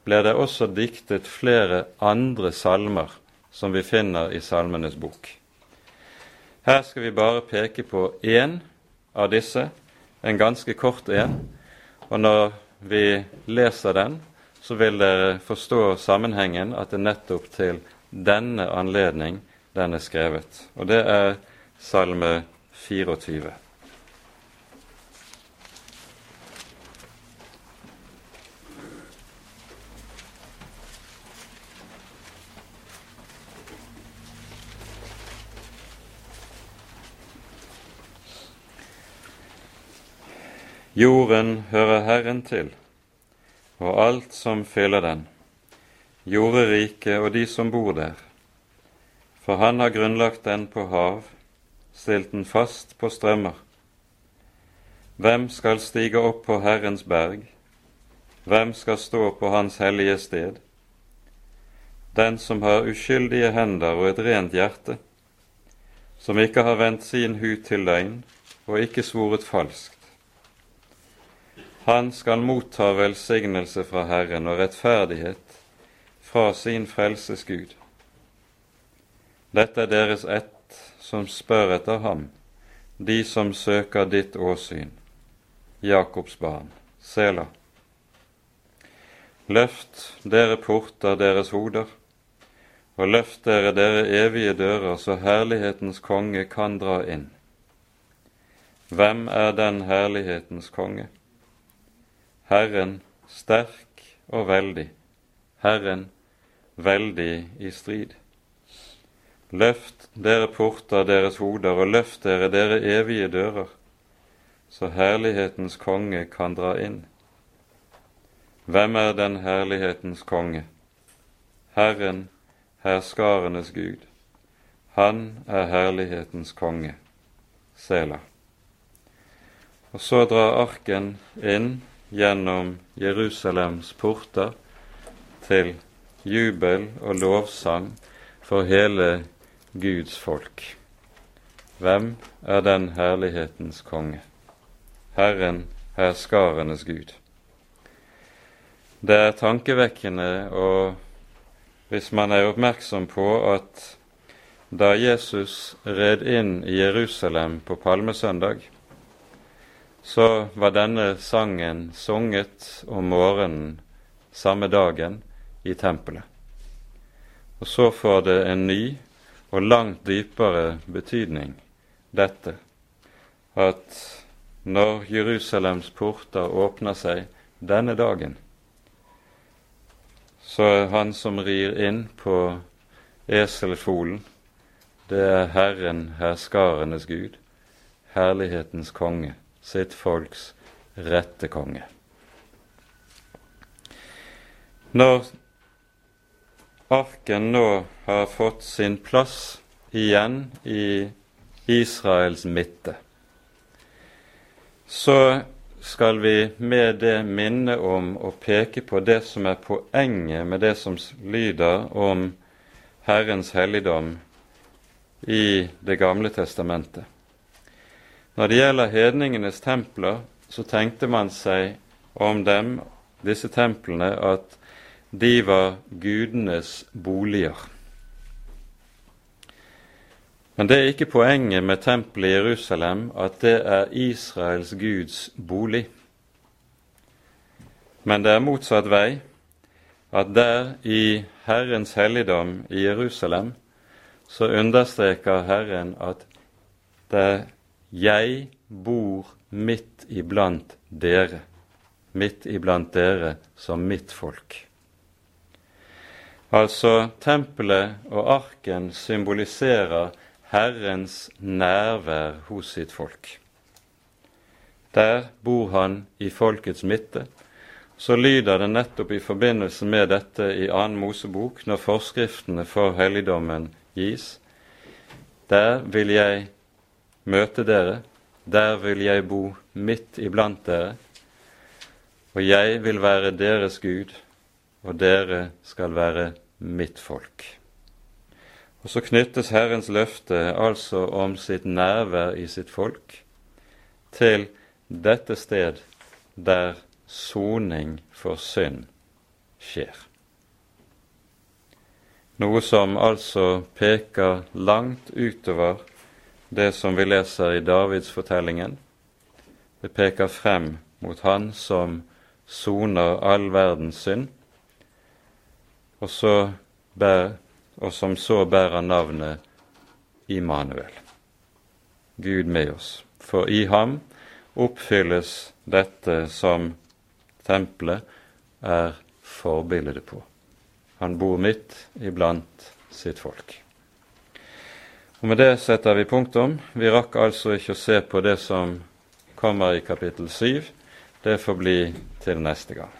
ble det også diktet flere andre salmer som vi finner i Salmenes bok. Her skal vi bare peke på én av disse, en ganske kort en. Og når vi leser den, så vil dere forstå sammenhengen, at det nettopp til denne anledning den er skrevet. Og det er Salme 24. Jorden hører Herren til, og alt som fyller den, jorderiket og de som bor der. For han har grunnlagt den på hav, stilt den fast på strømmer. Hvem skal stige opp på Herrens berg? Hvem skal stå på Hans hellige sted? Den som har uskyldige hender og et rent hjerte, som ikke har vendt sin hud til løgn og ikke svoret falskt han skal motta velsignelse fra Herren og rettferdighet fra sin frelses Gud. Dette er deres ett som spør etter ham, de som søker ditt åsyn, Jakobs barn, Sela. Løft dere porter deres hoder, og løft dere dere evige dører, så herlighetens konge kan dra inn. Hvem er den herlighetens konge? Herren sterk og veldig, Herren veldig i strid. Løft dere porter deres hoder, og løft dere dere evige dører, så herlighetens konge kan dra inn. Hvem er den herlighetens konge? Herren, herskarenes Gud. Han er herlighetens konge. Sela. Og så drar arken inn gjennom Jerusalems porter til jubel og lovsang for hele Guds folk. Hvem er den herlighetens konge? Herren, herskarenes Gud. Det er tankevekkende og hvis man er oppmerksom på at da Jesus red inn i Jerusalem på palmesøndag, så var denne sangen sunget om morgenen samme dagen i tempelet. Og så får det en ny og langt dypere betydning, dette, at når Jerusalems porter åpner seg denne dagen, så er han som rir inn på eselfolen, det er Herren, herskarenes Gud, herlighetens konge, sitt folks rette konge. Når arken nå har fått sin plass igjen i Israels midte, så skal vi med det minne om å peke på det som er poenget med det som lyder om Herrens helligdom i Det gamle testamentet. Når det gjelder hedningenes templer, så tenkte man seg om dem, disse templene, at de var gudenes boliger. Men det er ikke poenget med tempelet i Jerusalem at det er Israels Guds bolig. Men det er motsatt vei, at der i Herrens helligdom i Jerusalem så understreker Herren at det jeg bor midt iblant dere, midt iblant dere som mitt folk. Altså, tempelet og arken symboliserer Herrens nærvær hos sitt folk. Der bor han i folkets midte. Så lyder det nettopp i forbindelse med dette i annen Mosebok, når forskriftene for helligdommen gis. Der vil jeg møte dere, der vil jeg bo midt iblant dere, og jeg vil være deres Gud, og dere skal være mitt folk. Og så knyttes Herrens løfte altså om sitt nærvær i sitt folk til dette sted der soning for synd skjer. Noe som altså peker langt utover det som vi leser i Davidsfortellingen. Det peker frem mot Han som soner all verdens synd, og så ber og som så bærer navnet Immanuel, Gud med oss. For i ham oppfylles dette som tempelet er forbildet på. Han bor midt iblant sitt folk. Og Med det setter vi punktum. Vi rakk altså ikke å se på det som kommer i kapittel 7. Det får bli til neste gang.